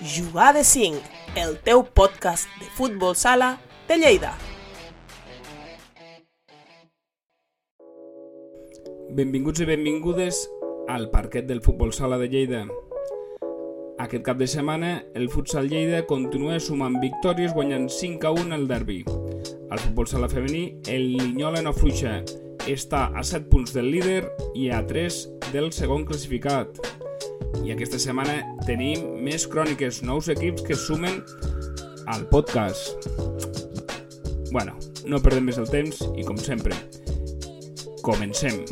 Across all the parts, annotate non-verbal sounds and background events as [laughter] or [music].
Jugar de 5, el teu podcast de futbol sala de Lleida. Benvinguts i benvingudes al parquet del futbol sala de Lleida. Aquest cap de setmana, el futsal Lleida continua sumant victòries guanyant 5 a 1 el derbi. Al futbol sala femení, el Linyola no fluixa. Està a 7 punts del líder i a 3 del segon classificat. I aquesta setmana tenim més cròniques, nous equips que sumen al podcast. Bueno, no perdem més el temps i com sempre, comencem.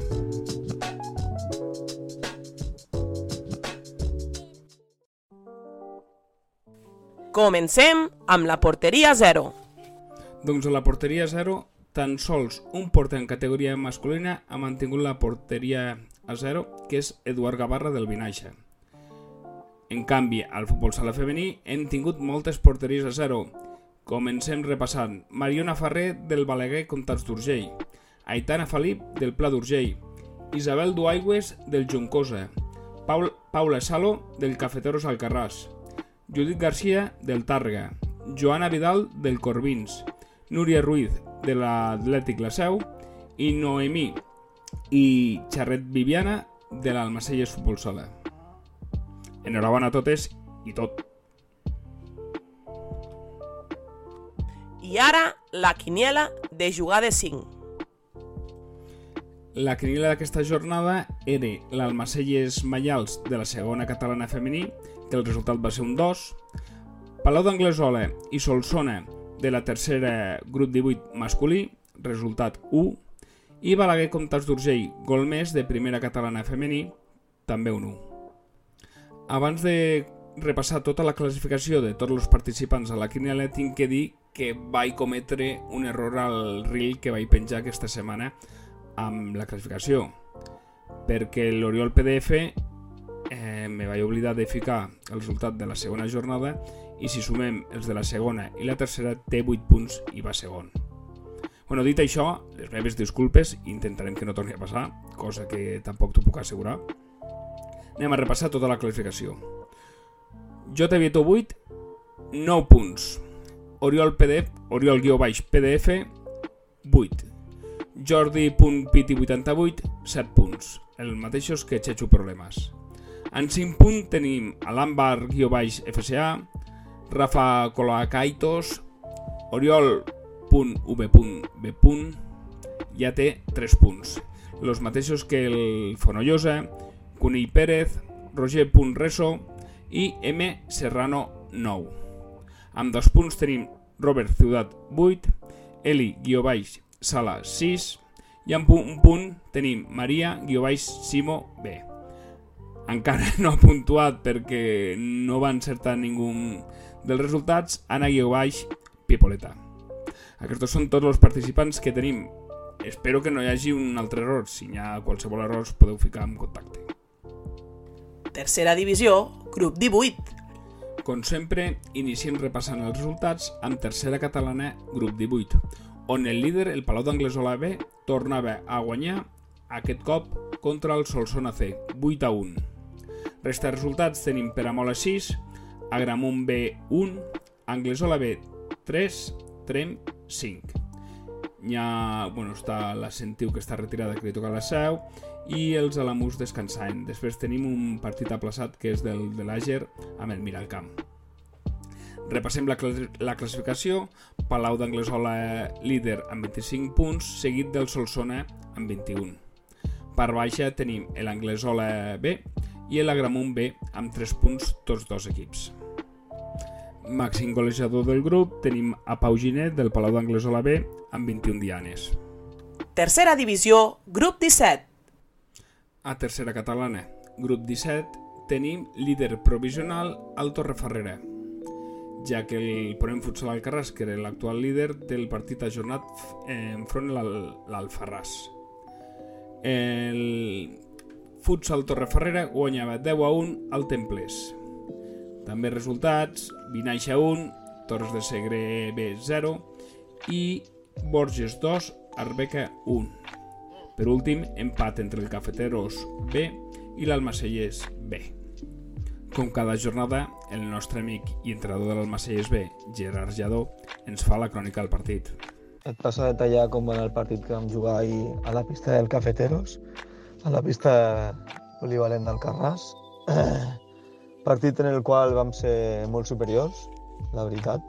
Comencem amb la porteria 0. Doncs a la porteria 0, tan sols un porter en categoria masculina ha mantingut la porteria a 0, que és Eduard Gavarra del Vinaixa. En canvi, al futbol sala femení hem tingut moltes porteries a 0. Comencem repassant. Mariona Ferrer del Balaguer Comtats d'Urgell, Aitana Felip del Pla d'Urgell, Isabel Duaigües del Juncosa, Paul, Paula Salo del Cafeteros Alcarràs, Judit Garcia del Tàrrega, Joana Vidal del Corbins, Núria Ruiz de l'Atlètic La Seu. I Noemí i Xarret Viviana de l'Almacelles Futbol Sala. Enhorabona a totes i tot. I ara, la quiniela de jugar de 5. La quiniela d'aquesta jornada era l'Almacelles Mallals de la segona catalana femení, que el resultat va ser un 2, Palau d'Anglesola i Solsona de la tercera grup 18 masculí, resultat 1, i Balaguer Comtats d'Urgell, Golmés de primera catalana femení, també un 1. Abans de repassar tota la classificació de tots els participants a la quiniela, tinc que dir que vaig cometre un error al reel que vaig penjar aquesta setmana amb la classificació perquè l'Oriol PDF eh, me vaig oblidar de ficar el resultat de la segona jornada i si sumem els de la segona i la tercera té 8 punts i va segon. Bueno, dit això, les meves disculpes, intentarem que no torni a passar, cosa que tampoc t'ho puc assegurar. Anem a repassar tota la classificació. Jo Vieto 8, 9 punts. Oriol PDF, Oriol guió baix PDF, 8. Jordi.piti88, 7 punts. El mateixos que Chechu Problemes. En 5 punts tenim a l'Àmbar guió baix FCA, Rafa Colacaitos, Oriol.v.b. ja té 3 punts. Los mateixos que el Fonollosa, Cunill Pérez, Roger.reso i M. Serrano 9. Amb dos punts tenim Robert Ciutat 8, Eli guió baix Sala 6 i amb un punt tenim Maria guió baix Simo B. Encara no ha puntuat perquè no va encertar ningú dels resultats Anna guió baix Pipoleta. Aquests són tots els participants que tenim. Espero que no hi hagi un altre error. Si hi ha qualsevol error podeu ficar en contacte. Tercera divisió, grup 18. Com sempre, iniciem repassant els resultats amb tercera catalana, grup 18, on el líder, el Palau d'Anglesola B, tornava a guanyar aquest cop contra el Solsona C, 8 a 1. Resta resultats tenim Peramola 6, Agramunt B 1, Anglesola B 3, Trem 5. Hi ha, bueno, està la Sentiu que està retirada que li toca la seu i els Alamús descansant. Després tenim un partit aplaçat que és del de l'Àger amb el Miralcamp. Repassem la, cl la classificació. Palau d'Anglesola líder amb 25 punts, seguit del Solsona amb 21. Per baixa tenim l'Anglesola B i l'Agramunt B amb 3 punts tots dos equips. Màxim golejador del grup tenim a Pau Ginet del Palau d'Anglesola B amb 21 dianes. Tercera divisió, grup 17. A tercera catalana, grup 17, tenim líder provisional al Torreferrera, ja que el Ponent Futsal Alcarràs, que era l'actual líder del partit ajornat enfront l'Alfarràs. El Futsal Torreferrera guanyava 10 a 1 al Templers. També resultats, Vinaixa 1, Torres de Segre B 0 i Borges 2, Arbeca 1. Per últim, empat entre el Cafeteros B i l'Almacelles B. Com cada jornada, el nostre amic i entrenador de l'Almacelles B, Gerard Lladó, ens fa la crònica del partit. Et passo a detallar com va anar el partit que vam jugar ahir a la pista del Cafeteros, a la pista polivalent del Carràs. [clears throat] partit en el qual vam ser molt superiors, la veritat.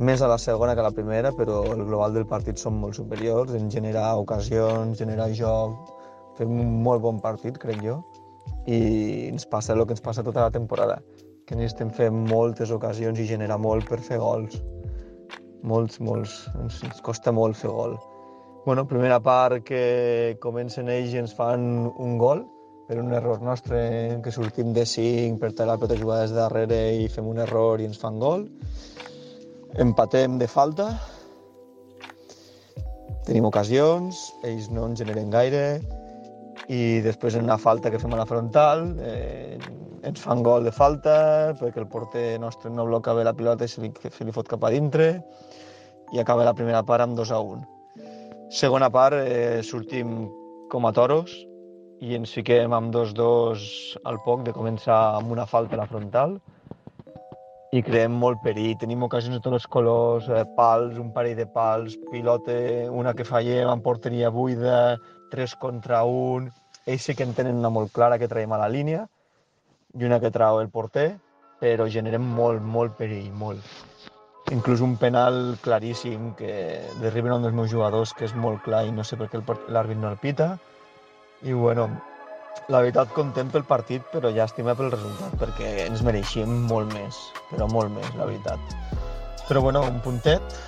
Més a la segona que a la primera, però el global del partit som molt superiors en generar ocasions, generar joc, fem un molt bon partit, crec jo, i ens passa el que ens passa tota la temporada, que necessitem fer moltes ocasions i generar molt per fer gols. Molts, molts. Ens, ens costa molt fer gol. Bueno, primera part que comencen ells i ens fan un gol, per un error nostre que sortim de 5 per tallar tota jugada des de darrere i fem un error i ens fan gol. Empatem de falta. Tenim ocasions, ells no en generen gaire i després en una falta que fem a la frontal eh, ens fan gol de falta perquè el porter nostre no bloca bé la pilota i se li, se li fot cap a dintre i acaba la primera part amb 2 a 1. Segona part eh, sortim com a toros, i ens fiquem amb dos dos al poc de començar amb una falta a la frontal i creem molt perill. Tenim ocasions de tots els colors, eh, pals, un parell de pals, pilota, una que fallem amb porteria buida, tres contra un. Ells sí que en tenen una molt clara que traiem a la línia i una que trau el porter, però generem molt, molt perill, molt. Inclús un penal claríssim que derriben un dels meus jugadors, que és molt clar i no sé per què l'àrbit no el pita i bueno, la veritat content pel partit, però llàstima pel resultat, perquè ens mereixíem molt més, però molt més, la veritat. Però bueno, un puntet,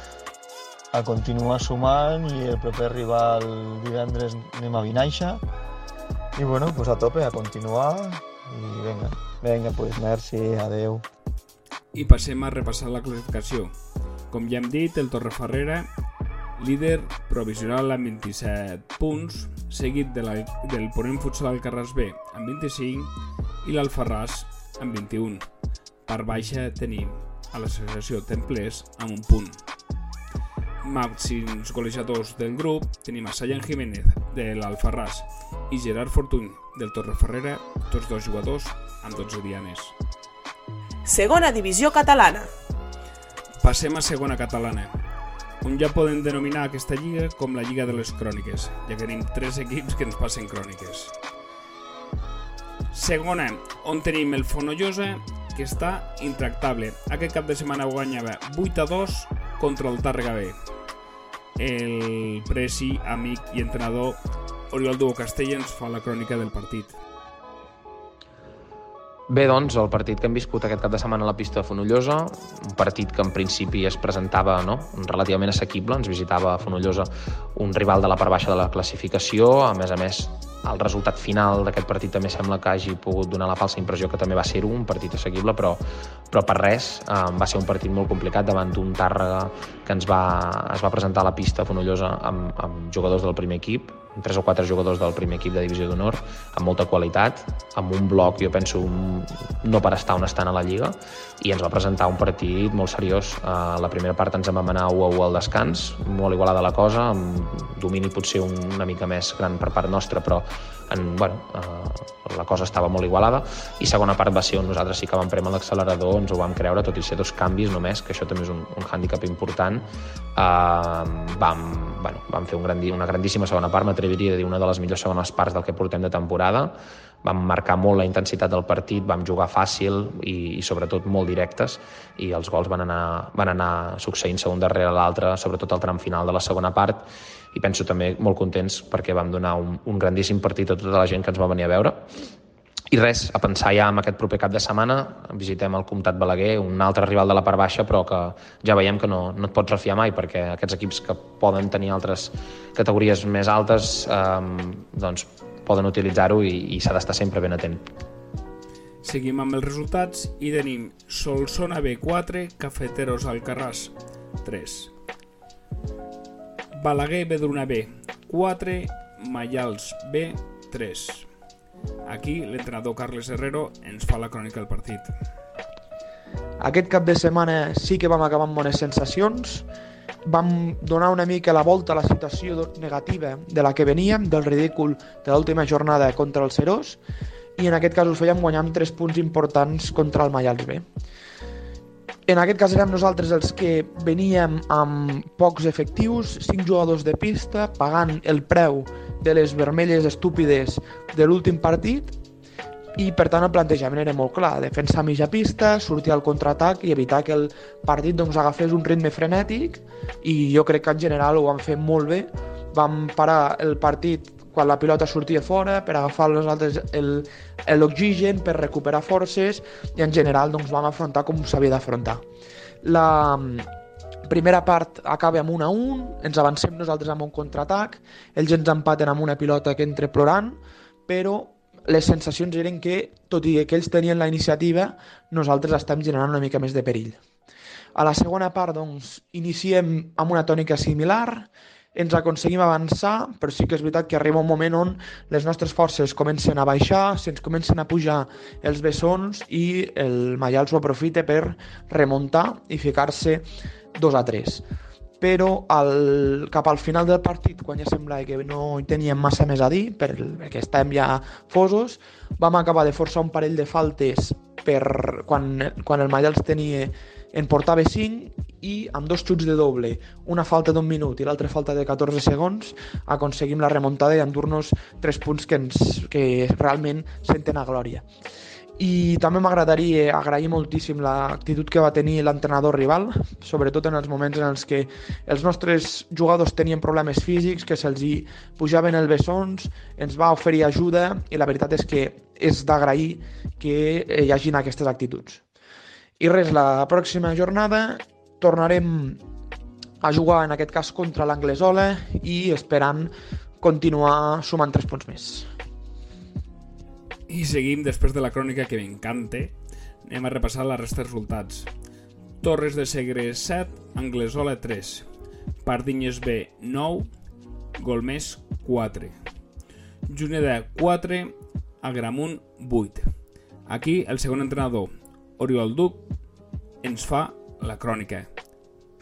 a continuar sumant i el proper rival divendres anem a Vinaixa. I bueno, pues a tope, a continuar i vinga, vinga, pues merci, adeu. I passem a repassar la classificació. Com ja hem dit, el Torreferrera líder provisional amb 27 punts, seguit de la, del Ponent Futsal al Carràs B amb 25 i l'Alfarràs amb 21. Per baixa tenim a l'associació Templers amb un punt. Màxims golejadors del grup tenim a Sayan Jiménez de l'Alfarràs i Gerard Fortuny del Torreferrera, tots dos jugadors amb 12 dianes. Segona divisió catalana. Passem a segona catalana on ja poden denominar aquesta lliga com la Lliga de les Cròniques, ja que tenim tres equips que ens passen cròniques. Segona, on tenim el Fonollosa, que està intractable. Aquest cap de setmana guanyava 8 a 2 contra el Tàrrega B. El presi, amic i entrenador Oriol Duo Castella ens fa la crònica del partit. Bé, doncs, el partit que hem viscut aquest cap de setmana a la pista de Fonollosa, un partit que en principi es presentava no, relativament assequible, ens visitava a Fonollosa un rival de la part baixa de la classificació, a més a més el resultat final d'aquest partit també sembla que hagi pogut donar la falsa impressió que també va ser un partit assequible, però, però per res eh, va ser un partit molt complicat davant d'un Tàrrega que ens va, es va presentar a la pista Fonollosa amb, amb jugadors del primer equip, tres o quatre jugadors del primer equip de divisió d'honor amb molta qualitat, amb un bloc jo penso no per estar on estan a la Lliga i ens va presentar un partit molt seriós. A la primera part ens vam anar 1 a 1 al descans, molt igualada la cosa, amb domini potser una mica més gran per part nostra, però en, bueno, eh, la cosa estava molt igualada i segona part va ser on nosaltres sí que vam premer l'accelerador, ens ho vam creure, tot i ser dos canvis només, que això també és un, un hàndicap important. Eh, vam, bueno, vam fer un grandi, una grandíssima segona part, m'atreviria a dir una de les millors segones parts del que portem de temporada. Vam marcar molt la intensitat del partit, vam jugar fàcil i, i sobretot molt directes i els gols van anar, van anar succeint segon darrere l'altre, sobretot al tram final de la segona part i penso també molt contents perquè vam donar un, un grandíssim partit a tota la gent que ens va venir a veure. I res, a pensar ja en aquest proper cap de setmana, visitem el Comtat Balaguer, un altre rival de la part baixa, però que ja veiem que no, no et pots refiar mai, perquè aquests equips que poden tenir altres categories més altes, eh, doncs poden utilitzar-ho i, i s'ha d'estar sempre ben atent. Seguim amb els resultats i tenim Solsona B4, Cafeteros Alcarràs 3. Balaguer B 4, Mayals B 3. Aquí l'entrenador Carles Herrero ens fa la crònica del partit. Aquest cap de setmana sí que vam acabar amb bones sensacions, vam donar una mica la volta a la situació negativa de la que veníem, del ridícul de l'última jornada contra el Serós, i en aquest cas ho fèiem guanyant tres punts importants contra el Mayals B. En aquest cas érem nosaltres els que veníem amb pocs efectius, cinc jugadors de pista, pagant el preu de les vermelles estúpides de l'últim partit. I per tant el plantejament era molt clar, defensar mitja pista, sortir al contraatac i evitar que el partit doncs, agafés un ritme frenètic. I jo crec que en general ho vam fer molt bé, vam parar el partit quan la pilota sortia fora per agafar nosaltres l'oxigen, per recuperar forces i en general doncs, vam afrontar com s'havia d'afrontar. La primera part acaba amb 1 a 1, ens avancem nosaltres amb un contraatac, ells ens empaten amb una pilota que entra plorant, però les sensacions eren que, tot i que ells tenien la iniciativa, nosaltres estem generant una mica més de perill. A la segona part, doncs, iniciem amb una tònica similar, ens aconseguim avançar, però sí que és veritat que arriba un moment on les nostres forces comencen a baixar, se'ns comencen a pujar els bessons i el Mayals ho aprofita per remuntar i ficar-se 2 a 3 però al, cap al final del partit, quan ja semblava que no hi teníem massa més a dir, per, perquè estàvem ja fosos, vam acabar de forçar un parell de faltes per quan, quan el Mallals tenia en portava 5 i amb dos xuts de doble, una falta d'un minut i l'altra falta de 14 segons, aconseguim la remuntada i endur-nos 3 punts que, ens, que realment senten a glòria. I també m'agradaria agrair moltíssim l'actitud que va tenir l'entrenador rival, sobretot en els moments en els que els nostres jugadors tenien problemes físics, que se'ls hi pujaven els bessons, ens va oferir ajuda i la veritat és que és d'agrair que hi hagin aquestes actituds. I res, la pròxima jornada tornarem a jugar en aquest cas contra l'Anglesola i esperant continuar sumant tres punts més. I seguim després de la crònica que m'encanta. Anem a repassar la resta de resultats. Torres de Segre 7, Anglesola 3, Pardinyes B 9, Golmés 4, Juneda 4, Agramunt 8. Aquí el segon entrenador, Oriol Duc, ens fa la crònica.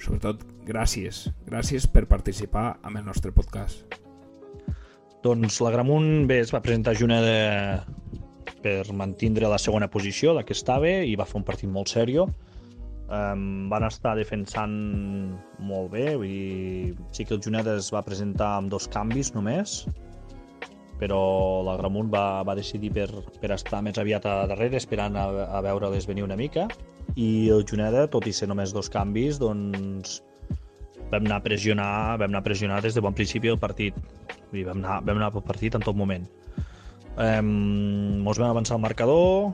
Sobretot, gràcies. Gràcies per participar amb el nostre podcast. Doncs l'Agramunt bé, es va presentar Juneda per mantindre la segona posició, la que estava, i va fer un partit molt sèrio. Um, van estar defensant molt bé, vull dir, sí que el Juneda es va presentar amb dos canvis només, però l'Agramunt va, va decidir per, per estar més aviat a darrere, esperant a, a veure-les venir una mica, i el Juneda, tot i ser només dos canvis, doncs vam anar a pressionar, vam anar a pressionar des de bon principi del partit. Vull dir, vam anar, vam anar pel partit en tot moment. Um, ens vam avançar el marcador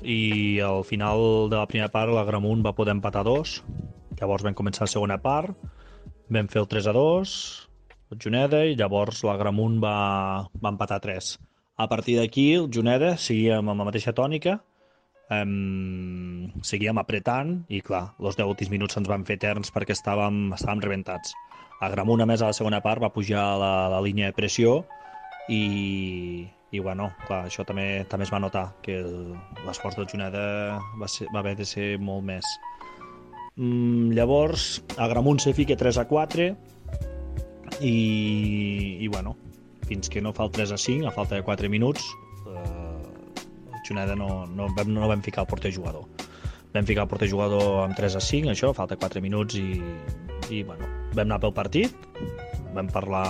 i al final de la primera part l'Agramunt va poder empatar dos. Llavors vam començar la segona part, vam fer el 3 a 2, el Juneda, i llavors l'Agramunt va, va empatar 3. A partir d'aquí, el Juneda seguia amb la mateixa tònica, um, seguíem apretant i clar, els 10 últims minuts se'ns van fer eterns perquè estàvem, estàvem rebentats. Agramunt, a més, a la segona part va pujar la, la línia de pressió i, i bueno, clar, això també també es va notar, que l'esforç del Juneda va, ser, va haver de ser molt més. Mm, llavors, Agramunt se fica 3 a 4 i, i bueno, fins que no fa el 3 a 5, a falta de 4 minuts, eh, Juneda no, no, vam, no vam ficar el porter jugador. Vam ficar el porter jugador amb 3 a 5, això, falta 4 minuts i, i bueno, vam anar pel partit, vam parlar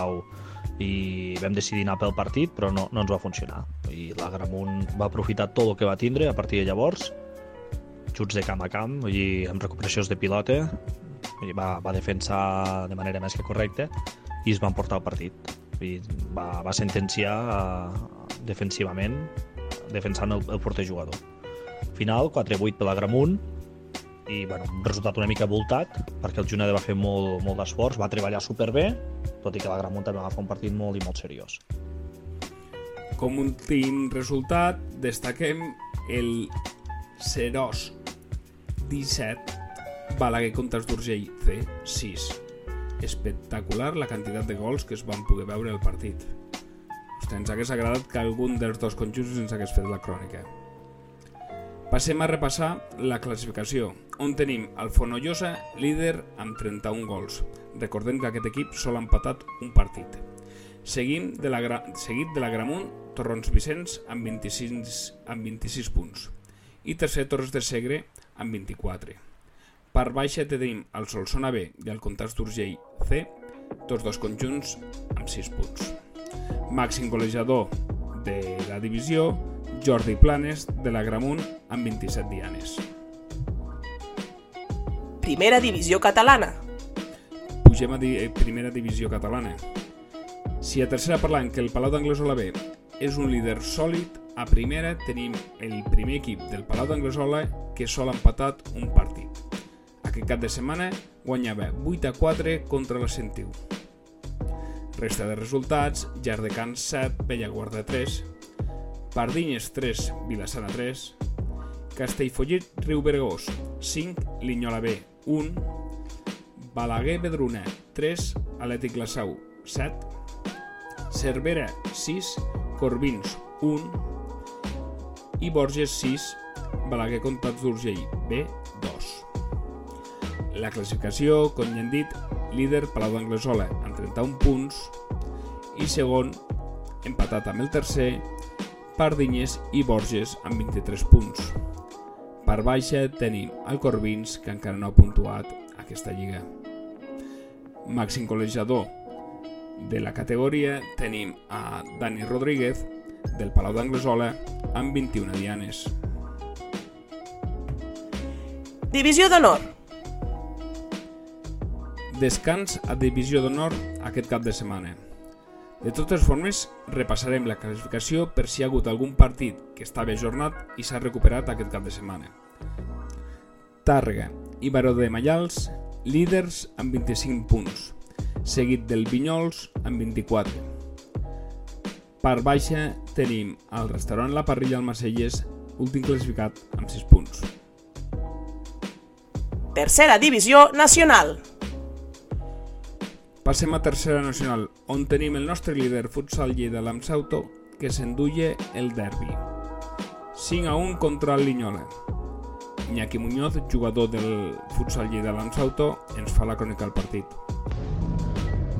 i vam decidir anar pel partit, però no, no ens va funcionar. I l'Agramunt va aprofitar tot el que va tindre a partir de llavors, xuts de camp a camp, dir, amb recuperacions de pilota, va, va defensar de manera més que correcta i es van portar el partit. Dir, va, va sentenciar uh, defensivament, defensant el, el porter jugador. Final, 4-8 per l'Agramunt, i bueno, un resultat una mica voltat perquè el Juneda va fer molt, molt d'esforç, va treballar superbé, tot i que la Gramunt també va fer un partit molt i molt seriós. Com un últim resultat, destaquem el Serós 17, Balaguer contra els d'Urgell C 6. Espectacular la quantitat de gols que es van poder veure al partit. Hosti, ens hagués agradat que algun dels dos conjunts ens hagués fet la crònica. Passem a repassar la classificació, on tenim el Fonollosa líder amb 31 gols. Recordem que aquest equip sol ha empatat un partit. Seguim de la, seguit de la Gramunt, Torrons Vicenç amb 26, amb 26 punts. I tercer Torres de Segre amb 24. Per baixa tenim el Solsona B i el Comtats d'Urgell C, tots dos conjunts amb 6 punts. Màxim golejador de la divisió, Jordi Planes, de la Gramunt, amb 27 dianes. Primera divisió catalana. Pugem a di primera divisió catalana. Si a tercera parlant que el Palau d'Anglesola B és un líder sòlid, a primera tenim el primer equip del Palau d'Anglesola que sol ha empatat un partit. Aquest cap de setmana guanyava 8 a 4 contra la Sentiu. Resta de resultats, Jardecans 7, Bellaguarda 3, Pardinyes 3, Vilassana 3, Castellfollit, Riu Bergós 5, Linyola B 1, Balaguer Bedruna 3, Atlètic La Sau 7, Cervera 6, Corbins 1 i Borges 6, Balaguer Comtats d'Urgell B 2. La classificació, com ja hem dit, líder Palau d'Anglesola amb 31 punts i segon, empatat amb el tercer, Pardinyes i Borges amb 23 punts. Per baixa tenim el Corbins, que encara no ha puntuat aquesta lliga. Màxim col·legiador de la categoria tenim a Dani Rodríguez, del Palau d'Anglesola, amb 21 dianes. Divisió d'honor. Descans a Divisió d'honor aquest cap de setmana. De totes formes, repassarem la classificació per si hi ha hagut algun partit que estava ajornat i s'ha recuperat aquest cap de setmana. Tàrrega i Baró de Mallals, líders amb 25 punts, seguit del Vinyols amb 24. Per baixa tenim el restaurant La Parrilla al Marcelles, últim classificat amb 6 punts. Tercera divisió nacional. Passem a tercera nacional, on tenim el nostre líder futsal Lleida l'Amsauto, que s'enduia el derbi. 5 a 1 contra el Linyola. Iñaki Muñoz, jugador del futsal Lleida l'Amsauto, ens fa la crònica del partit.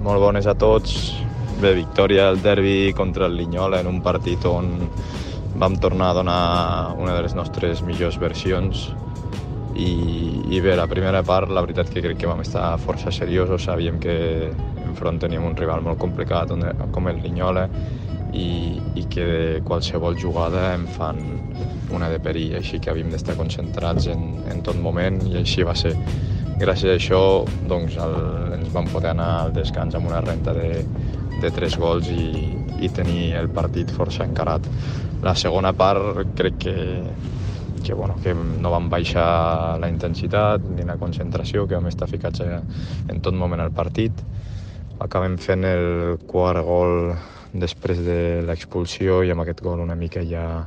Molt bones a tots. Bé, victòria al derbi contra el Linyola en un partit on vam tornar a donar una de les nostres millors versions i, i bé, la primera part la veritat que crec que vam estar força seriosos, sabíem que enfront teníem un rival molt complicat com el Linyola i, i que de qualsevol jugada em fan una de perill, així que havíem d'estar concentrats en, en tot moment i així va ser. Gràcies a això doncs, el, ens vam poder anar al descans amb una renta de, de tres gols i, i tenir el partit força encarat. La segona part crec que, que, bueno, que no vam baixar la intensitat ni la concentració, que vam estar ficats en tot moment al partit. Acabem fent el quart gol després de l'expulsió i amb aquest gol una mica ja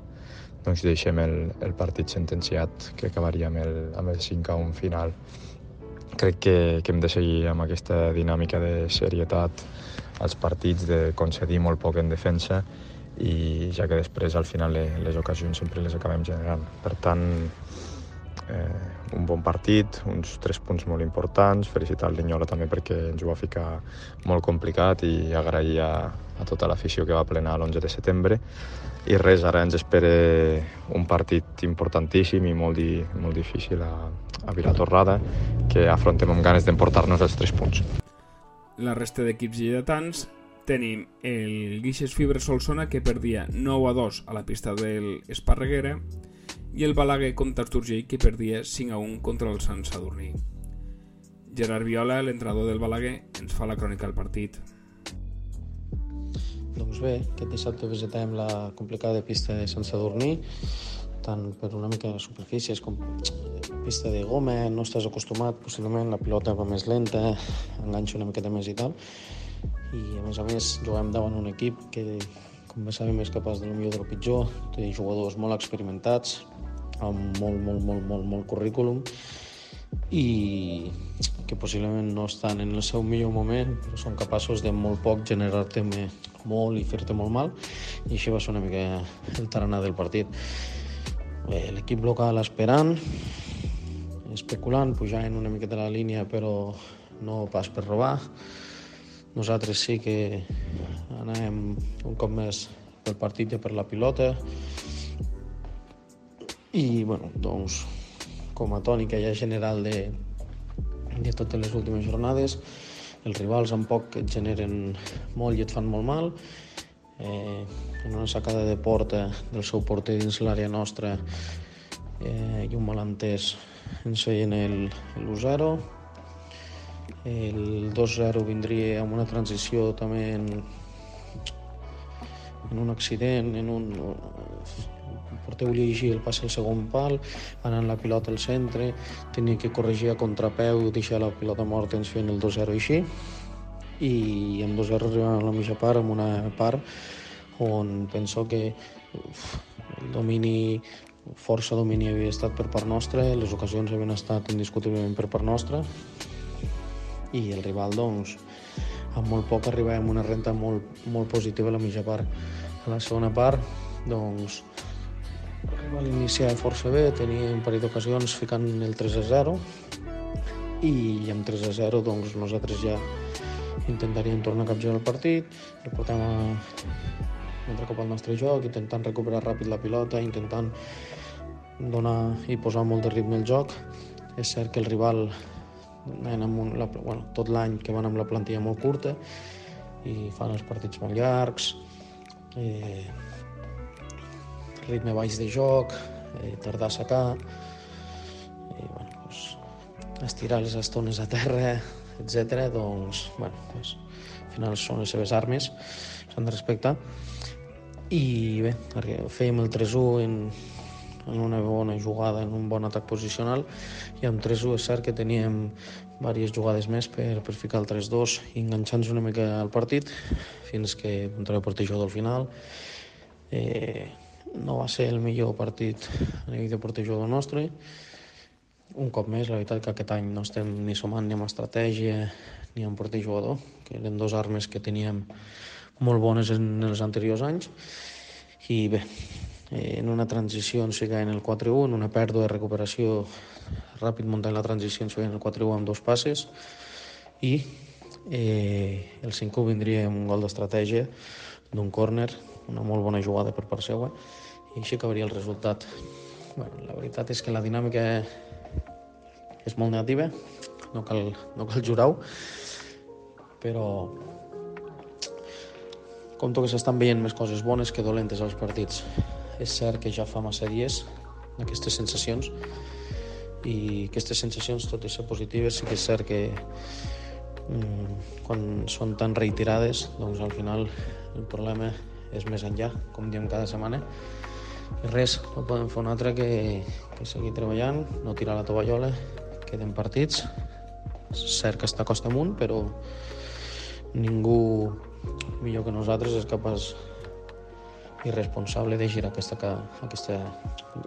doncs deixem el, el partit sentenciat que acabaria amb el, amb el 5 a 1 final. Crec que, que hem de seguir amb aquesta dinàmica de serietat als partits, de concedir molt poc en defensa i ja que després al final les ocasions sempre les acabem generant. Per tant, eh, un bon partit, uns tres punts molt importants, felicitar el Linyola també perquè ens ho va ficar molt complicat i agrair a, a tota l'afició que va plenar l'11 de setembre i res, ara ens espera un partit importantíssim i molt, di, molt difícil a, a Vilatorrada que afrontem amb ganes d'emportar-nos els tres punts. La resta d'equips lleidatans tenim el Guixes Fibre Solsona que perdia 9 a 2 a la pista del Esparreguera i el Balaguer contra Esturgell que perdia 5 a 1 contra el Sant Sadurní. Gerard Viola, l'entrenador del Balaguer, ens fa la crònica del partit. Doncs bé, aquest dissabte visitarem la complicada pista de Sant Sadurní, tant per una mica de superfícies com pista de goma, no estàs acostumat, possiblement la pilota va més lenta, enganxa una miqueta més i tal, i a més a més juguem davant un equip que, com bé sabem, és capaç de lo millor del pitjor, té jugadors molt experimentats, amb molt, molt, molt, molt, molt currículum, i que possiblement no estan en el seu millor moment, però són capaços de molt poc generar-te molt i fer-te molt mal, i això va ser una mica el tarannà del partit. L'equip local esperant, especulant, pujant una miqueta la línia, però no pas per robar. Nosaltres sí que anàvem un cop més pel partit i per la pilota. I, bueno, doncs, com a tònica ja general de, de totes les últimes jornades, els rivals amb poc et generen molt i et fan molt mal. Eh, en una sacada de porta del seu porter dins l'àrea nostra eh, i un malentès ens feien el, l'1-0. El 2-0 vindria amb una transició també en, en un accident, en un... Volia llegir el passe al segon pal, anant la pilota al centre, tenia que corregir a contrapeu, deixar la pilota morta, ens feien el 2-0 així, i amb 2-0 arribàvem a la mitja part, amb una part on penso que uf, el domini força domini havia estat per part nostra, les ocasions havien estat indiscutiblement per part nostra i el rival, doncs, amb molt poc arribàvem a una renta molt, molt positiva a la mitja part. A la segona part, doncs, el rival iniciava força bé, tenia un parell d'ocasions ficant el 3 a 0 i amb 3 a 0 doncs, nosaltres ja intentaríem tornar a capgirar el partit, reportem a un altre cop al nostre joc, intentant recuperar ràpid la pilota, intentant donar i posar molt de ritme al joc. És cert que el rival amb un, la, bueno, tot l'any que van amb la plantilla molt curta i fan els partits molt llargs, eh, ritme baix de joc, eh, tardar a secar, i, bueno, doncs, estirar les estones a terra, etc. doncs, bueno, doncs, al final són les seves armes, s'han de respectar. I bé, fèiem el 3-1 en, en una bona jugada, en un bon atac posicional, i amb 3-1 és cert que teníem diverses jugades més per, per ficar el 3-2 i enganxant-nos una mica al partit fins que contra el del final. Eh, no va ser el millor partit a nivell de portejó del nostre. Un cop més, la veritat que aquest any no estem ni somant ni amb estratègia ni amb porter jugador, que eren dos armes que teníem molt bones en els anteriors anys. I bé, en una transició ens fica en el 4-1, en una pèrdua de recuperació ràpid muntant la transició ens feien el 4-1 amb dos passes i eh, el 5-1 vindria amb un gol d'estratègia d'un córner, una molt bona jugada per part seva i així acabaria el resultat. Bueno, la veritat és que la dinàmica és molt negativa, no cal, no cal jurar-ho, però compto que s'estan veient més coses bones que dolentes als partits. És cert que ja fa massa dies aquestes sensacions i aquestes sensacions, tot i ser positives, sí que és cert que mm, quan són tan reiterades, doncs al final el problema és més enllà, com diem cada setmana. I res, no podem fer un altre que, que seguir treballant, no tirar la tovallola, queden partits. És cert que està costa amunt, però ningú millor que nosaltres és capaç i responsable de girar aquesta, aquesta,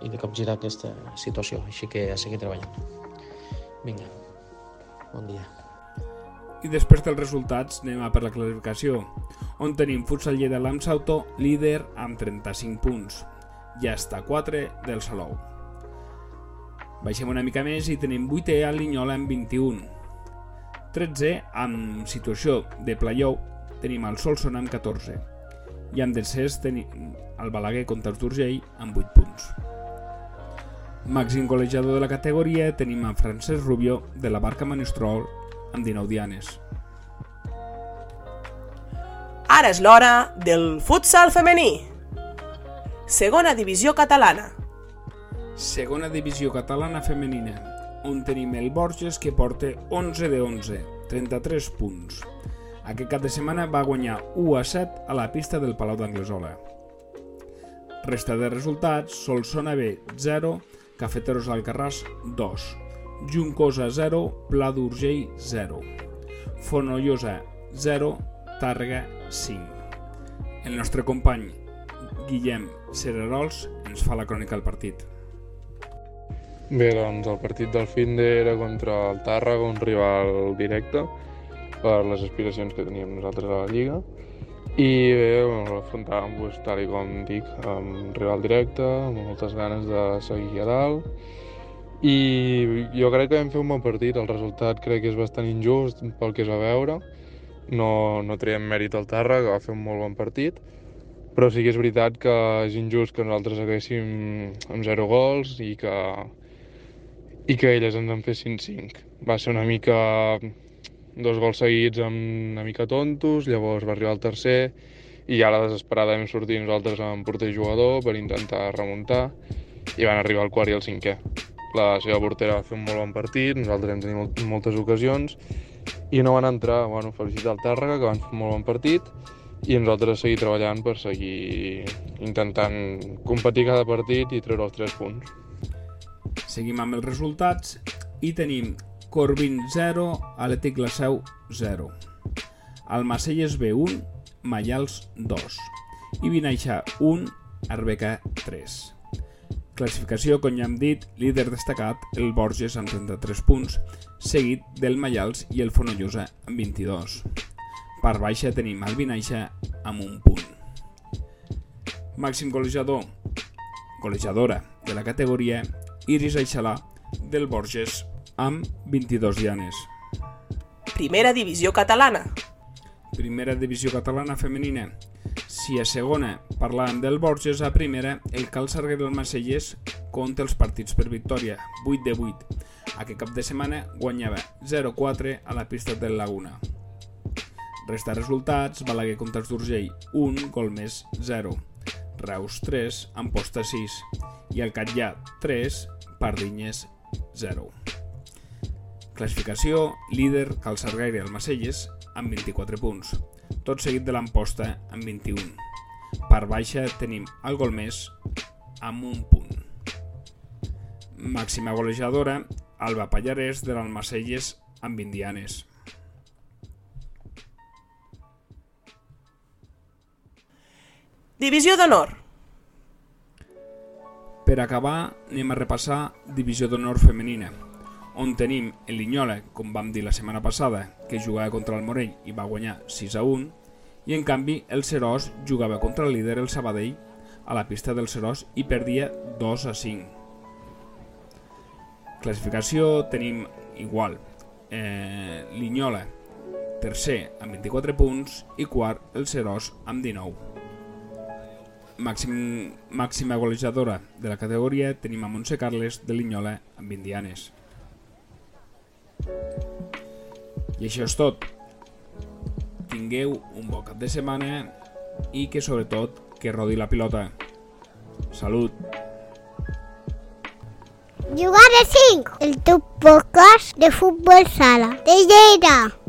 i de capgirar aquesta situació. Així que a seguir treballant. Vinga, bon dia. I després dels resultats anem a per la classificació, on tenim Futsal Lleida l'Amsauto líder amb 35 punts. Ja està 4 del Salou. Baixem una mica més i tenim 8è a Linyola amb 21. 13è amb situació de playoff tenim el Solson amb 14 i amb descens tenim el Balaguer contra el Turgell amb 8 punts. Màxim golejador de la categoria tenim a Francesc Rubio de la Barca Manistrol amb 19 dianes. Ara és l'hora del futsal femení. Segona divisió catalana. Segona divisió catalana femenina, on tenim el Borges que porta 11 de 11, 33 punts. Aquest cap de setmana va guanyar 1 a 7 a la pista del Palau d'Anglesola. Resta de resultats, Solsona B 0, Cafeteros Alcarràs 2, Juncosa 0, Pla d'Urgell 0, Fonollosa 0, Tàrrega 5. El nostre company Guillem Cererols ens fa la crònica del partit. Bé, doncs el partit del Finde era contra el Tàrrega, un rival directe per les aspiracions que teníem nosaltres a la Lliga. I bé, l'afrontàvem, doncs, tal com dic, amb rival directe, amb moltes ganes de seguir a dalt. I jo crec que vam fer un bon partit, el resultat crec que és bastant injust pel que es va veure. No, no traiem mèrit al Tàrrega, va fer un molt bon partit, però sí que és veritat que és injust que nosaltres haguéssim amb zero gols i que i que elles ens en fessin 5. Va ser una mica dos gols seguits amb una mica tontos, llavors va arribar el tercer i ja la desesperada vam sortir nosaltres amb porter jugador per intentar remuntar i van arribar el quart i el cinquè. La seva portera va fer un molt bon partit, nosaltres hem tenit moltes ocasions i no van entrar. Bueno, felicitar el Tàrrega, que van fer un molt bon partit, i nosaltres seguir treballant per seguir intentant competir cada partit i treure els 3 punts. Seguim amb els resultats i tenim Corbin 0, Atlètic La Seu 0. Almacelles B1, Mallals 2 i Vinaixa 1, Arbeca 3. Classificació, com ja hem dit, líder destacat el Borges amb 33 punts, seguit del Mallals i el Fonollosa amb 22. Per baixa tenim el Vinaixa amb un punt. Màxim golejador, golejadora de la categoria Iris Aixalà del Borges amb 22 dianes. Primera divisió catalana. Primera divisió catalana femenina. Si a segona parlàvem del Borges, a primera el Cal Sarguer del Macelles compta els partits per victòria, 8 de 8. Aquest cap de setmana guanyava 0-4 a la pista del Laguna. Resta resultats, Balaguer contra els d'Urgell, 1, gol més 0. Reus 3, Amposta 6 i el Catllà 3, Pardinyes 0. Classificació, líder Calçargaire el Macelles amb 24 punts, tot seguit de l'Amposta amb 21. Per baixa tenim el gol més amb un punt. Màxima golejadora, Alba Pallarès de l'Almacelles amb 20 dianes. Divisió d'honor. Per acabar, anem a repassar Divisió d'honor femenina, on tenim el Linyola, com vam dir la setmana passada, que jugava contra el Morell i va guanyar 6 a 1, i en canvi el Serós jugava contra el líder el Sabadell a la pista del Serós i perdia 2 a 5. Classificació tenim igual. Eh, Linyola, tercer amb 24 punts i quart el Serós amb 19. Màxim, màxima golejadora de la categoria tenim a Montse Carles de Linyola amb Indianes. I això és tot. Tingueu un bon cap de setmana i que sobretot que rodi la pilota. Salut! Jugar de 5, el teu podcast de futbol sala. De Lleida.